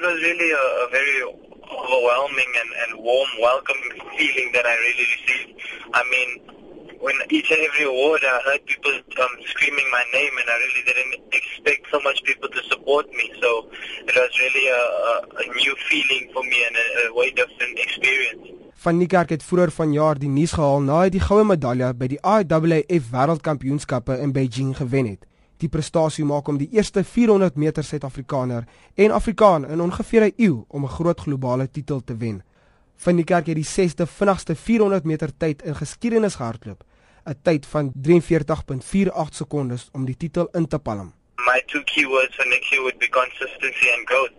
it was really a, a very overwhelming and, and warm, welcoming feeling that I really received. I mean, when each and every award, I heard people um, screaming my name, and I really didn't expect so much people to support me. So it was really a, a, a new feeling for me and a, a way different experience. Van Niekerk het vroeër vanjaar die nuus gehaal na hy die goue medalje by die IAAF Wêreldkampioenskappe in Beijing gewen het. Die prestasie maak hom die eerste 400 meter Suid-Afrikaner en Afrikaan in ongeveer 'n eeu om 'n groot globale titel te wen. Van die kerk het die 6ste vinnigste 400 meter tyd in geskiedenis gehardloop, 'n tyd van 43.48 sekondes om die titel in te palm. My two keywords for next year would be consistency and growth.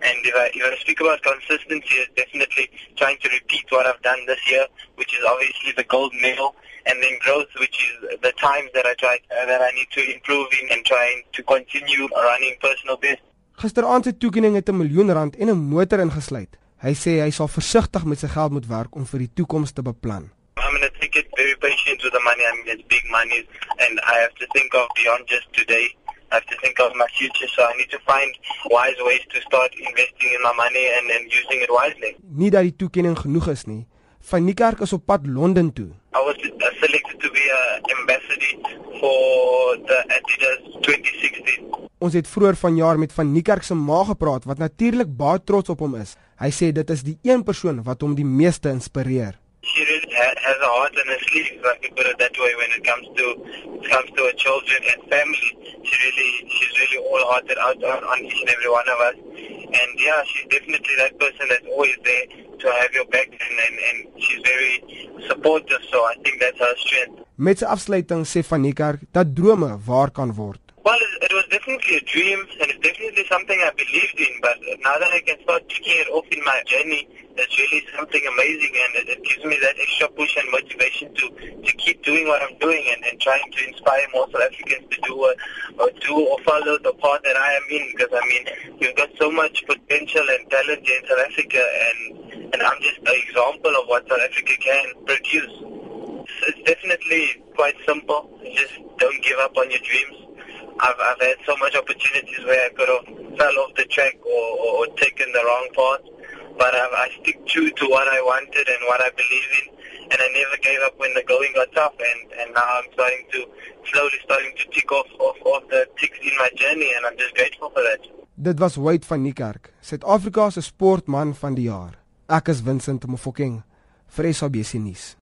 And if I, if I speak about consistency, it's definitely trying to repeat what I've done this year, which is obviously the gold medal and then growth, which is the times that I try uh, that I need to improve in and trying to continue running personal best. Gisteraand se toekenning het 'n miljoen rand en 'n motor ingesluit. Hy sê hy sal versigtig met sy geld moet werk om vir die toekoms te beplan. I'm going to take it very patient with the money. I mean, it's big money, and I have to think of beyond just today. I have to think of my future, so I need to find wise ways to start investing in my money and, and using it wisely. Nie dat die toekenning genoeg is nie. Van Niekerk is op pad Londen toe. I was selected to be an ambassador for the Adidas 2016. Ons het vroeër vanjaar met Van Niekerk se ma gepraat wat natuurlik baie trots op hom is. Hy sê dit is die een persoon wat hom die meeste inspireer. She really ha- has a heart in her sleeve, if I could put it that way. When it comes to it comes to her children and family, she really she's really all hearted out on, on each and every one of us. And yeah, she's definitely that person that's always there to have your back, and and, and she's very supportive. So I think that's her strength. Met sy afsluiting sê Niekerk dat drome waar kan word. Well, it, was definitely a dream, and it's definitely something I believed in. But now that I can start ticking it off in my journey, it's really something amazing, and it, it gives me that extra push and motivation to doing what I'm doing and, and trying to inspire more South Africans to do what, or do or follow the path that I am in. Because I mean, we've got so much potential and talent in South Africa, and and I'm just an example of what South Africa can produce. It's definitely quite simple. Just don't give up on your dreams. I've I've had so much opportunities where I could have fell off the track or, or, or taken the wrong path, but I, I stick true to what I wanted and what I believe in, and I never gave up when the going got tough. And and now I'm starting to slowly starting to tick off off, off the ticks in my journey, and I'm just grateful for that. Dit was Wade van Niekerk, Suid-Afrika se sportman van die jaar. Ek is Vincent Mofokeng vir SABC nuus.